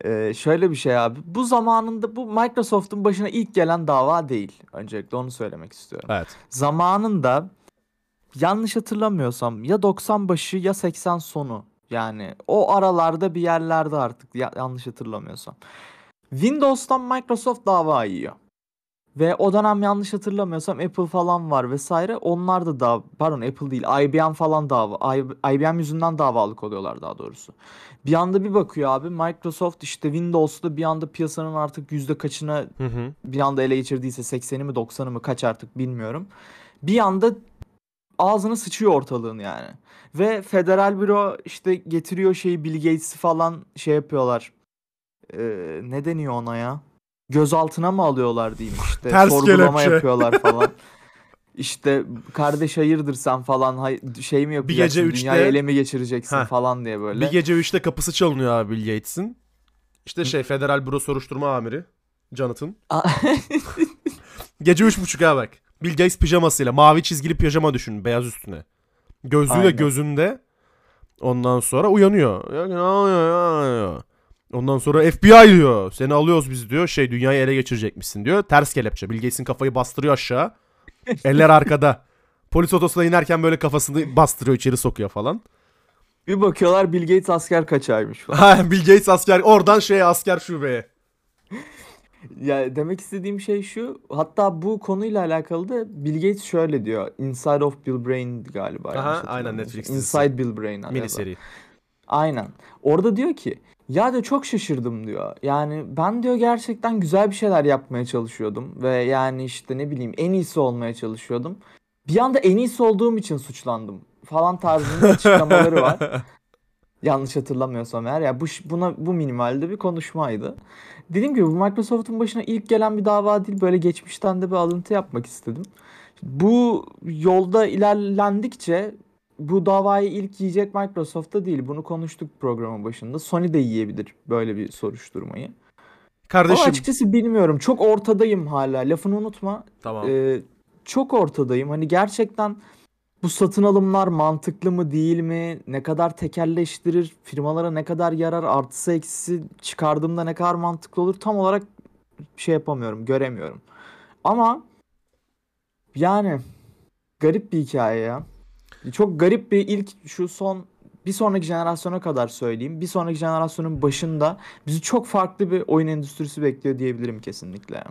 Ee, şöyle bir şey abi. Bu zamanında bu Microsoft'un başına ilk gelen dava değil. Öncelikle onu söylemek istiyorum. Evet. Zamanında yanlış hatırlamıyorsam ya 90 başı ya 80 sonu. Yani o aralarda bir yerlerde artık ya- yanlış hatırlamıyorsam. Windows'tan Microsoft dava yiyor. Ve o dönem yanlış hatırlamıyorsam Apple falan var vesaire. Onlar da da pardon Apple değil IBM falan dava IBM yüzünden davalık oluyorlar daha doğrusu. Bir anda bir bakıyor abi Microsoft işte Windows'ta bir anda piyasanın artık yüzde kaçına Hı hı. bir anda ele geçirdiyse 80'i mi 90'ı mı kaç artık bilmiyorum. Bir anda ağzını sıçıyor ortalığın yani. Ve Federal Büro işte getiriyor şeyi Bill Gates'i falan şey yapıyorlar. Ee, ne deniyor ona ya? Gözaltına mı alıyorlar diyeyim işte. Ters Sorgulama kelepçe. yapıyorlar *laughs* falan. İşte kardeş hayırdır sen falan şey mi yapacaksın? gece üçte- Dünyayı ele mi geçireceksin Heh. falan diye böyle. Bir gece 3'te kapısı çalınıyor abi Bill Gates'in. İşte şey Federal Büro Soruşturma Amiri Jonathan. *laughs* Gece üç buçuk ha bak. Bill Gates pijamasıyla mavi çizgili pijama düşün beyaz üstüne. Gözlüğü de gözünde. Ondan sonra uyanıyor. Ondan sonra FBI diyor. Seni alıyoruz biz diyor. Şey dünyayı ele geçirecekmişsin diyor. Ters kelepçe. Bill Gates'in kafayı bastırıyor aşağı. *laughs* Eller arkada. Polis otosuna inerken böyle kafasını bastırıyor içeri sokuyor falan. bir bakıyorlar Bill Gates asker kaçaymış falan. Ha, Bill Gates asker oradan şeye asker şubeye. Ya demek istediğim şey şu. Hatta bu konuyla alakalı da Bill Gates şöyle diyor. Inside of Bill Brain galiba. Aha, aynen. Netflix. Inside Bill Brain. Mini seri. Aynen. Orada diyor ki ya diyor çok şaşırdım diyor. Yani ben diyor gerçekten güzel bir şeyler yapmaya çalışıyordum ve yani işte ne bileyim en iyisi olmaya çalışıyordum. Bir anda en iyisi olduğum için suçlandım falan tarzında açıklamaları var. *laughs* Yanlış hatırlamıyorsam eğer ya bu buna bu minimalde bir konuşmaydı. Dediğim gibi bu Microsoft'un başına ilk gelen bir dava değil böyle geçmişten de bir alıntı yapmak istedim. Bu yolda ilerlendikçe bu davayı ilk yiyecek Microsoft'ta değil. Bunu konuştuk programın başında. Sony de yiyebilir böyle bir soruşturmayı. Kardeşim. Ama açıkçası bilmiyorum. Çok ortadayım hala. Lafını unutma. Tamam. Ee, çok ortadayım. Hani gerçekten bu satın alımlar mantıklı mı değil mi? Ne kadar tekelleştirir? Firmalara ne kadar yarar? Artısı eksisi çıkardığımda ne kadar mantıklı olur? Tam olarak şey yapamıyorum. Göremiyorum. Ama yani garip bir hikaye ya. Çok garip bir ilk şu son bir sonraki jenerasyona kadar söyleyeyim. Bir sonraki jenerasyonun başında bizi çok farklı bir oyun endüstrisi bekliyor diyebilirim kesinlikle.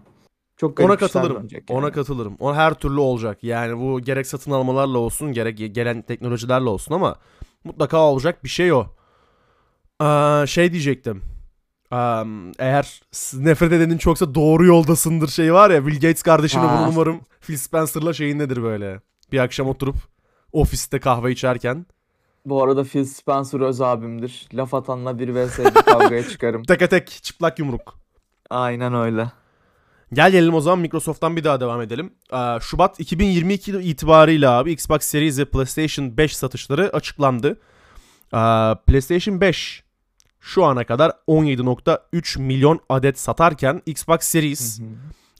Çok garip Ona katılırım. dönecek Ona yani. katılırım. O her türlü olacak. Yani bu gerek satın almalarla olsun, gerek ge- gelen teknolojilerle olsun ama mutlaka olacak bir şey o. Aa, şey diyecektim. Am, eğer nefret edenin çoksa doğru yoldasındır şey var ya Bill Gates kardeşimle bunu umarım Phil Spencer'la şeyindedir böyle. Bir akşam oturup ofiste kahve içerken Bu arada Phil Spencer öz abimdir. Laf atanla bir vs bir kavgaya *laughs* çıkarım. teke tek çıplak yumruk. Aynen öyle. Gel gelelim o zaman Microsoft'tan bir daha devam edelim. Aa, Şubat 2022 itibarıyla abi Xbox Series ve PlayStation 5 satışları açıklandı. Aa, PlayStation 5 şu ana kadar 17.3 milyon adet satarken Xbox Series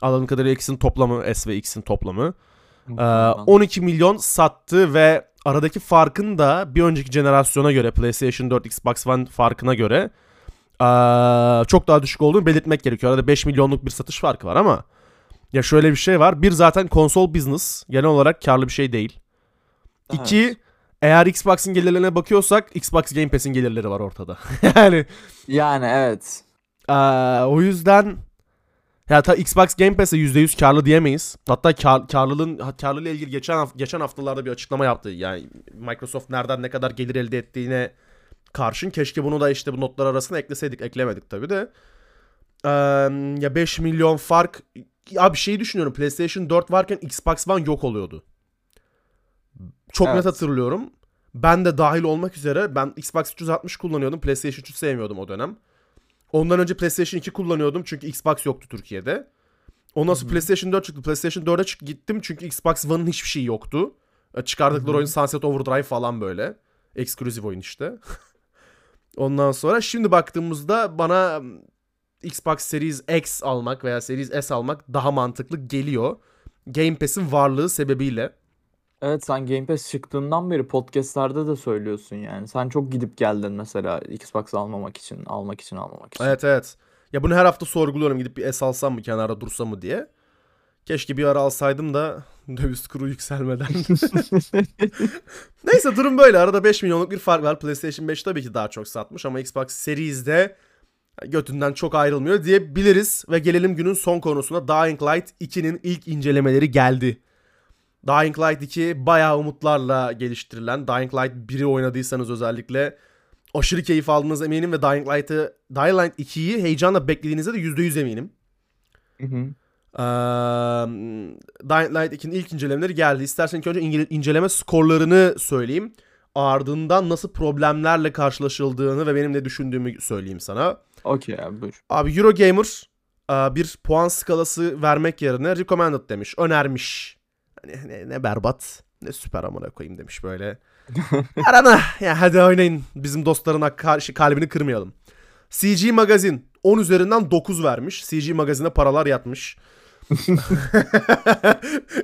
anladığım kadarıyla X'in toplamı S ve X'in toplamı 12 milyon sattı ve aradaki farkın da bir önceki jenerasyona göre PlayStation 4 Xbox One farkına göre aa, çok daha düşük olduğunu belirtmek gerekiyor. Arada 5 milyonluk bir satış farkı var ama ya şöyle bir şey var. Bir zaten konsol business genel olarak karlı bir şey değil. İki Evet. eğer Xbox'ın gelirlerine bakıyorsak Xbox Game Pass'in gelirleri var ortada. *laughs* yani Yani evet. aa, o yüzden ya ta Xbox Game Pass'e %100 karlı diyemeyiz. Hatta kar, karlılığın ha- karlılığı ilgili geçen haf- geçen haftalarda bir açıklama yaptı. Yani Microsoft nereden ne kadar gelir elde ettiğine karşın keşke bunu da işte bu notlar arasına ekleseydik. Eklemedik tabii de. Eee, ya 5 milyon fark ya bir şey düşünüyorum. PlayStation 4 varken Xbox One yok oluyordu. Çok Evet. net hatırlıyorum. Ben de dahil olmak üzere ben Xbox 360 kullanıyordum. PlayStation 3'ü sevmiyordum o dönem. Ondan önce PlayStation 2 kullanıyordum çünkü Xbox yoktu Türkiye'de. Ondan sonra Hı hı. PlayStation 4 çıktı. PlayStation 4'e çık- gittim çünkü Xbox One'ın hiçbir şeyi yoktu. E, Çıkardıkları Hı hı. oyun Sunset Overdrive falan böyle. Exclusive oyun işte. Ondan sonra şimdi baktığımızda bana Xbox Series X almak veya Series S almak daha mantıklı geliyor. Game Pass'in varlığı sebebiyle. Evet sen Game Pass çıktığından beri podcastlerde de söylüyorsun yani. Sen çok gidip geldin mesela Xbox almamak için, almak için, almamak için. Evet evet. Ya bunu her hafta sorguluyorum gidip bir S alsam mı kenarda dursam mı diye. Keşke bir ara alsaydım da *laughs* döviz kuru yükselmeden. *laughs* Neyse durum böyle. Arada 5 milyonluk bir fark var. PlayStation 5 tabii ki daha çok satmış ama Xbox Series'de götünden çok ayrılmıyor diyebiliriz. Ve gelelim günün son konusuna. Dying Light 2'nin ilk incelemeleri geldi. Dying Light 2 bayağı umutlarla geliştirilen. Dying Light 1'i oynadıysanız özellikle aşırı keyif aldığınız eminim ve Dying Light'ı Dying Light 2'yi heyecanla beklediğinizde de %100 eminim. Hı hı. Ee, Dying Light 2'nin ilk incelemeleri geldi. İstersen ilk önce ince- inceleme skorlarını söyleyeyim. Ardından nasıl problemlerle karşılaşıldığını ve benim ne düşündüğümü söyleyeyim sana. Okey abi buyur. Abi Eurogamer bir puan skalası vermek yerine recommended demiş. Önermiş. Hani ne, ne berbat ne süper amına koyayım demiş böyle. *laughs* Arana ya hadi oynayın bizim dostların karşı kalbini kırmayalım. CG Magazin 10 üzerinden 9 vermiş. CG Magazin'e paralar yatmış. *laughs*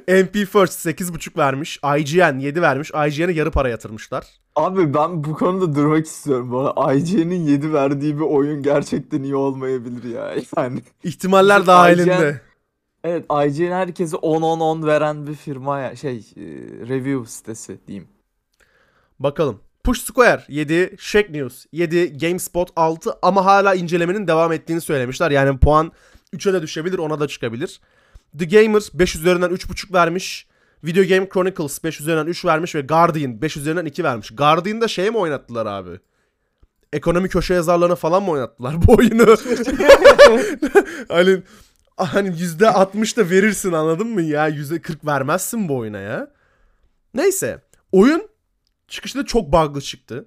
MP First 8.5 vermiş. IGN 7 vermiş. IGN'e yarı para yatırmışlar. Abi ben bu konuda durmak istiyorum. Bana IGN'in 7 verdiği bir oyun gerçekten iyi olmayabilir ya. *laughs* Yani İhtimaller dahilinde. Evet IGN herkese 10-10-10 veren bir firma ya şey e, review sitesi diyeyim. Bakalım. Push Square 7, Shake News 7, GameSpot 6 ama hala incelemenin devam ettiğini söylemişler. Yani puan 3'e de düşebilir 10'a da çıkabilir. The Gamer 5 üzerinden 3.5 vermiş. Video Game Chronicles 5 üzerinden 3 vermiş ve Guardian 5 üzerinden 2 vermiş. Guardian'da şey mi oynattılar abi? Ekonomi köşe yazarlarına falan mı oynattılar bu oyunu? *laughs* *laughs* hani *laughs* hani %60 da verirsin anladın mı ya? %40 vermezsin bu oyuna ya. Neyse. Oyun çıkışta çok bug'lı çıktı.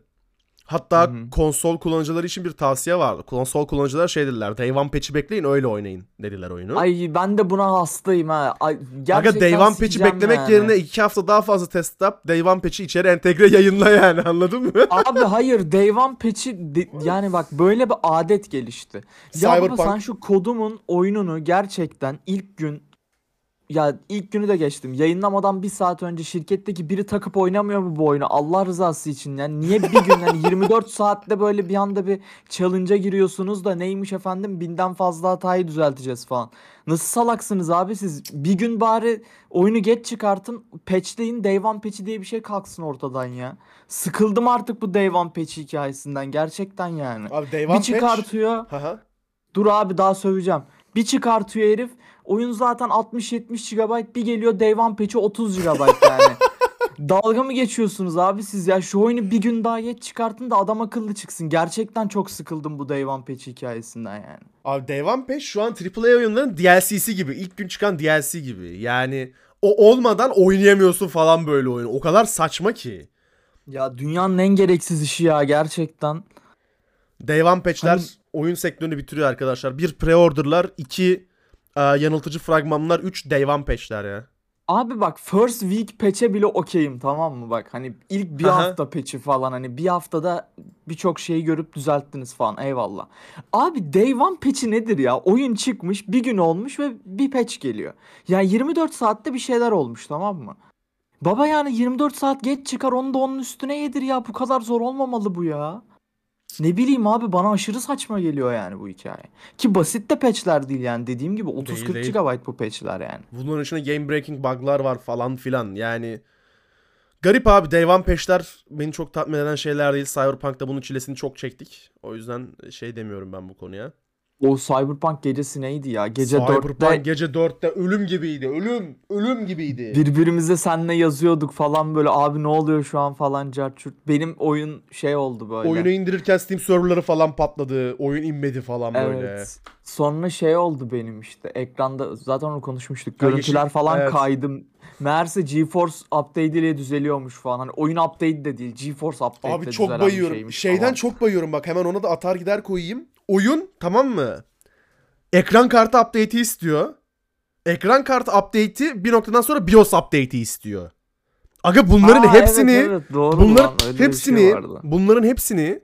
Hatta Hı hı. konsol kullanıcıları için bir tavsiye vardı. Konsol kullanıcılar şey dediler. Day One patch'i bekleyin öyle oynayın dediler oyunu. Ay ben de buna hastayım ha. Ay, Aga gerçekten Day One patch'i beklemek yani. yerine iki hafta daha fazla test yap. Day One patch'i içeri entegre yayınla yani *laughs* anladın mı? Abi hayır Day One patch'i de- yani bak böyle bir adet gelişti. Ya baba Cyberpunk- sen şu kodumun oyununu gerçekten ilk gün ya ilk günü de geçtim. Yayınlamadan bir saat önce şirketteki biri takıp oynamıyor mu bu oyunu? Allah rızası için yani niye bir gün yani *laughs* 24 saatte böyle bir anda bir challenge'a giriyorsunuz da neymiş efendim binden fazla hatayı düzelteceğiz falan. Nasıl salaksınız abi siz? Bir gün bari oyunu geç çıkartın, patchleyin, Day One patch'i diye bir şey kalksın ortadan ya. Sıkıldım artık bu Day One patch hikayesinden gerçekten yani. Abi Day Bir çıkartıyor. Dur abi daha söveceğim. Bir çıkartıyor herif. Oyun zaten 60-70 GB bir geliyor Day One patch'i 30 GB yani. *laughs* Dalga mı geçiyorsunuz abi siz ya? Şu oyunu bir gün daha geç çıkartın da adam akıllı çıksın. Gerçekten çok sıkıldım bu Day One patch hikayesinden yani. Abi Day One patch şu an AAA oyunların DLC'si gibi. İlk gün çıkan DLC gibi. Yani o olmadan oynayamıyorsun falan böyle oyunu. O kadar saçma ki. Ya dünyanın en gereksiz işi ya gerçekten. Day One patch'ler Hani- oyun sektörünü bitiriyor arkadaşlar. Bir pre-order'lar, iki e, yanıltıcı fragmanlar, üç Day One patch'ler ya. Abi bak first week patch'e bile okeyim tamam mı bak hani ilk bir Aha. hafta patch'i falan hani bir haftada birçok şeyi görüp düzelttiniz falan eyvallah. Abi day one patch'i nedir ya? Oyun çıkmış bir gün olmuş ve bir patch geliyor. Yani 24 saatte bir şeyler olmuş tamam mı? Baba yani 24 saat geç çıkar onu da onun üstüne yedir ya bu kadar zor olmamalı bu ya. Ne bileyim abi bana aşırı saçma geliyor yani bu hikaye. Ki basit de patch'ler değil yani dediğim gibi 30-40 değil. GB bu patch'ler yani. Bunların içinde game breaking bug'lar var falan filan. Yani garip abi Day One patch'ler beni çok tatmin eden şeyler değil. Cyberpunk'ta bunun çilesini çok çektik. O yüzden şey demiyorum ben bu konuya. O Cyberpunk gecesi neydi ya? Gece Cyberpunk 4'te gece 4'te ölüm gibiydi. Ölüm, ölüm gibiydi. birbirimize seninle yazıyorduk falan böyle abi ne oluyor şu an falan carçurt. Benim oyun şey oldu böyle. Oyunu indirirken Steam serverları falan patladı. Oyun inmedi falan böyle. Evet. Sonra şey oldu benim işte ekranda zaten onu konuşmuştuk. Görüntüler yeşil- falan evet. kaydım. Meğerse GeForce update ile düzeliyormuş falan. Hani oyun update de değil. GeForce update Abi ile çok düzelen bayıyorum. bir şeymiş Şeyden falan. çok bayıyorum bak hemen ona da atar gider koyayım. Oyun tamam mı? Ekran kartı update'i istiyor. Ekran kartı update'i bir noktadan sonra BIOS update'i istiyor. Aga bunların Aa, hepsini evet, evet, doğru bunlar lan, şey hepsini vardı. bunların hepsini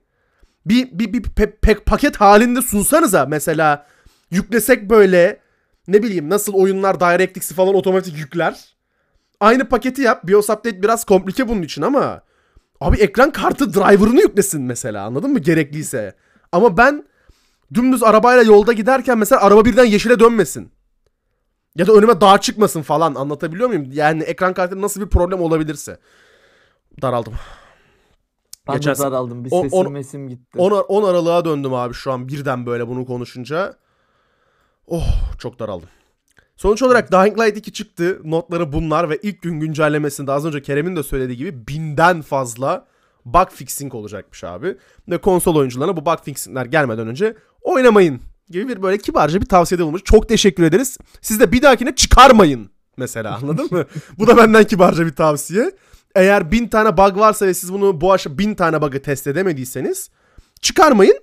bir bir bir pe- pe- paket halinde sunsanıza mesela yüklesek böyle ne bileyim nasıl oyunlar DirectX'i falan otomatik yükler. Aynı paketi yap. BIOS update biraz komplike bunun için ama abi ekran kartı driver'ını yüklesin mesela anladın mı gerekliyse. Ama ben dümdüz arabayla yolda giderken mesela araba birden yeşile dönmesin. Ya da önüme dağ çıkmasın falan anlatabiliyor muyum? Yani ekran kartında nasıl bir problem olabilirse. Daraldım. Ben Geçen daraldım. Bir sesim on- mesim gitti. 10, 10 aralığa döndüm abi şu an birden böyle bunu konuşunca. Oh çok daraldım. Sonuç olarak Dying Light 2 çıktı. Notları bunlar ve ilk gün güncellemesinde az önce Kerem'in de söylediği gibi binden fazla bug fixing olacakmış abi. Ve konsol oyuncularına bu bug fixingler gelmeden önce oynamayın gibi bir böyle kibarca bir tavsiyede bulmuş. Çok teşekkür ederiz. Siz de bir dahakine çıkarmayın mesela anladın mı? *laughs* bu da benden kibarca bir tavsiye. Eğer bin tane bug varsa ve siz bunu bu aşağı bin tane bug'ı test edemediyseniz çıkarmayın.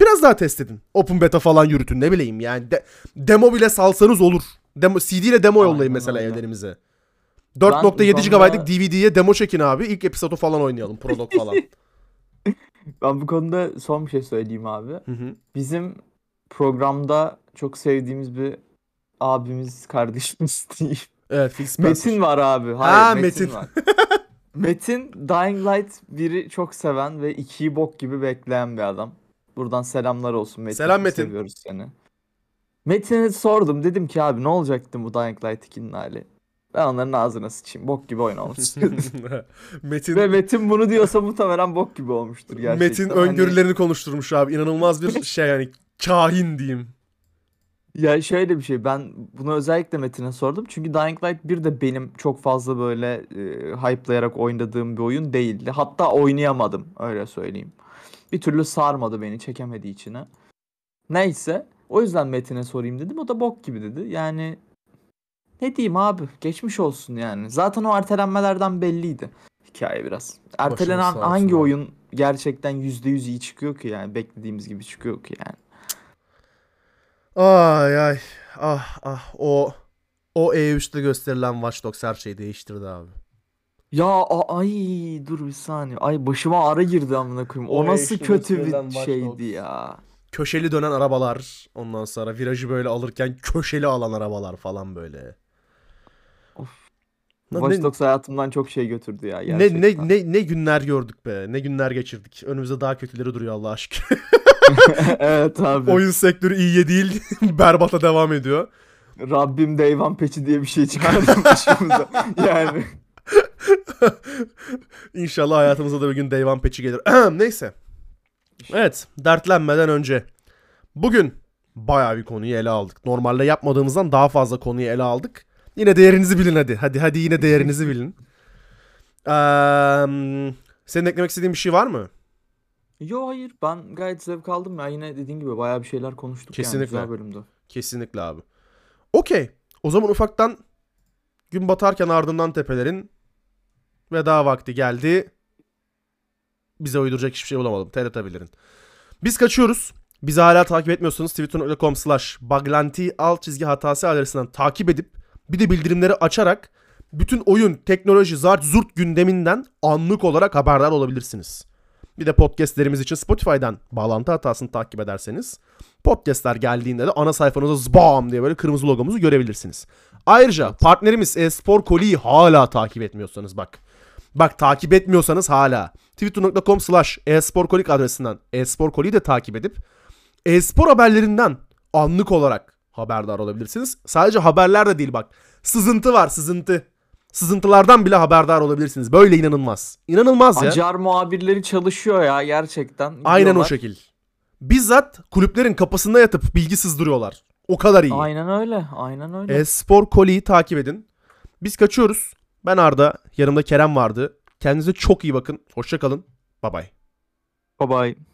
Biraz daha test edin. Open beta falan yürütün ne bileyim yani. De- demo bile salsanız olur. Demo, CD ile demo yollayın Aynen mesela öyle. evlerimize. Ben 4.7 bu konuda- GB'lık DVD'ye demo çekin abi. İlk episodu falan oynayalım. Prolog falan. *laughs* Ben bu konuda son bir şey söyleyeyim abi. Hı hı. Bizim programda çok sevdiğimiz bir abimiz, kardeşimiz *laughs* diyeyim. Evet Phil Spencer. Metin var abi. Hayır, Ha, Metin, Metin. var. Metin Dying Light 1'i çok seven ve 2'yi bok gibi bekleyen bir adam. Buradan selamlar olsun Metin. Selam Metin. Seviyoruz seni. Metin'e sordum. Dedim ki abi ne olacaktı bu Dying Light 2'nin hali? Ben onların ağzına sıçayım. Bok gibi oynamışsın. *laughs* *laughs* Metin ve Metin bunu diyorsa muhtemelen bok gibi olmuştur gerçekten. Metin Hani- öngörülerini konuşturmuş abi. İnanılmaz bir *laughs* şey yani kahin diyeyim. Ya şöyle bir şey ben bunu özellikle Metin'e sordum. Çünkü Dying Light 1 de benim çok fazla böyle e, hype'layarak oynadığım bir oyun değildi. Hatta oynayamadım öyle söyleyeyim. Bir türlü sarmadı beni çekemedi içine. Neyse o yüzden Metin'e sorayım dedim. O da bok gibi dedi. Yani ne diyeyim abi geçmiş olsun yani. Zaten o ertelenmelerden belliydi hikaye biraz. Ertelenen hangi abi. oyun gerçekten %100 iyi çıkıyor ki yani beklediğimiz gibi çıkıyor ki yani. Ay ay. Ah ah. O o E3'te gösterilen Watch Dogs her şeyi değiştirdi abi. Ya a- ay dur bir saniye. Ay başıma ara girdi amına koyayım. O O nasıl işte kötü bir şeydi ya. Köşeli dönen arabalar. Ondan sonra virajı böyle alırken köşeli alan arabalar falan böyle. Watch ne- Dogs hayatımdan çok şey götürdü ya Ne gerçekten. ne ne ne günler gördük be. Ne günler geçirdik. Önümüzde daha kötüleri duruyor Allah aşkına. *laughs* evet abi. Oyun sektörü iyiye değil, *laughs* berbata devam ediyor. Rabbim Deyvan Peçi diye bir şey çıkardı *laughs* başımıza. yani. İnşallah hayatımıza da bir gün One Patch'i gelir. *clears throat* Neyse. Evet, dertlenmeden önce. Bugün bayağı bir konuyu ele aldık. Normalde yapmadığımızdan daha fazla konuyu ele aldık. Yine değerinizi bilin hadi. Hadi hadi yine değerinizi bilin. Eee, senin eklemek istediğin bir şey var mı? Yo hayır ben gayet zevk aldım ya. Yine dediğin gibi bayağı bir şeyler konuştuk yani. Kesinlikle. Güzel bölümdü. Kesinlikle abi. Okey. O zaman ufaktan gün batarken ardından tepelerin veda vakti geldi. Bize uyduracak hiçbir şey bulamadım. Teletabilerin. Biz kaçıyoruz. Bizi hala takip etmiyorsanız twitter.com slash baglanti alt çizgi hatası adresinden takip edip bir de bildirimleri açarak bütün oyun, teknoloji, zart, zurt gündeminden anlık olarak haberdar olabilirsiniz. Bir de podcastlerimiz için Spotify'dan bağlantı hatasını takip ederseniz podcastler geldiğinde de ana sayfanızda zbam diye böyle kırmızı logomuzu görebilirsiniz. Ayrıca partnerimiz Espor Koli'yi hala takip etmiyorsanız bak. Bak takip etmiyorsanız hala twitter.com slash esporkolik adresinden esporkoli'yi de takip edip espor haberlerinden anlık olarak haberdar olabilirsiniz. Sadece haberler de değil bak. Sızıntı var sızıntı. Sızıntılardan bile haberdar olabilirsiniz. Böyle inanılmaz. İnanılmaz ya. Acar muhabirleri çalışıyor ya gerçekten. Aynen o şekil. Bizzat kulüplerin kapısında yatıp bilgi sızdırıyorlar. O kadar iyi. Aynen öyle. Aynen öyle. Espor Koli'yi takip edin. Biz kaçıyoruz. Ben Arda. Yanımda Kerem vardı. Kendinize çok iyi bakın. Hoşça kalın. Bay bay. Bye bye.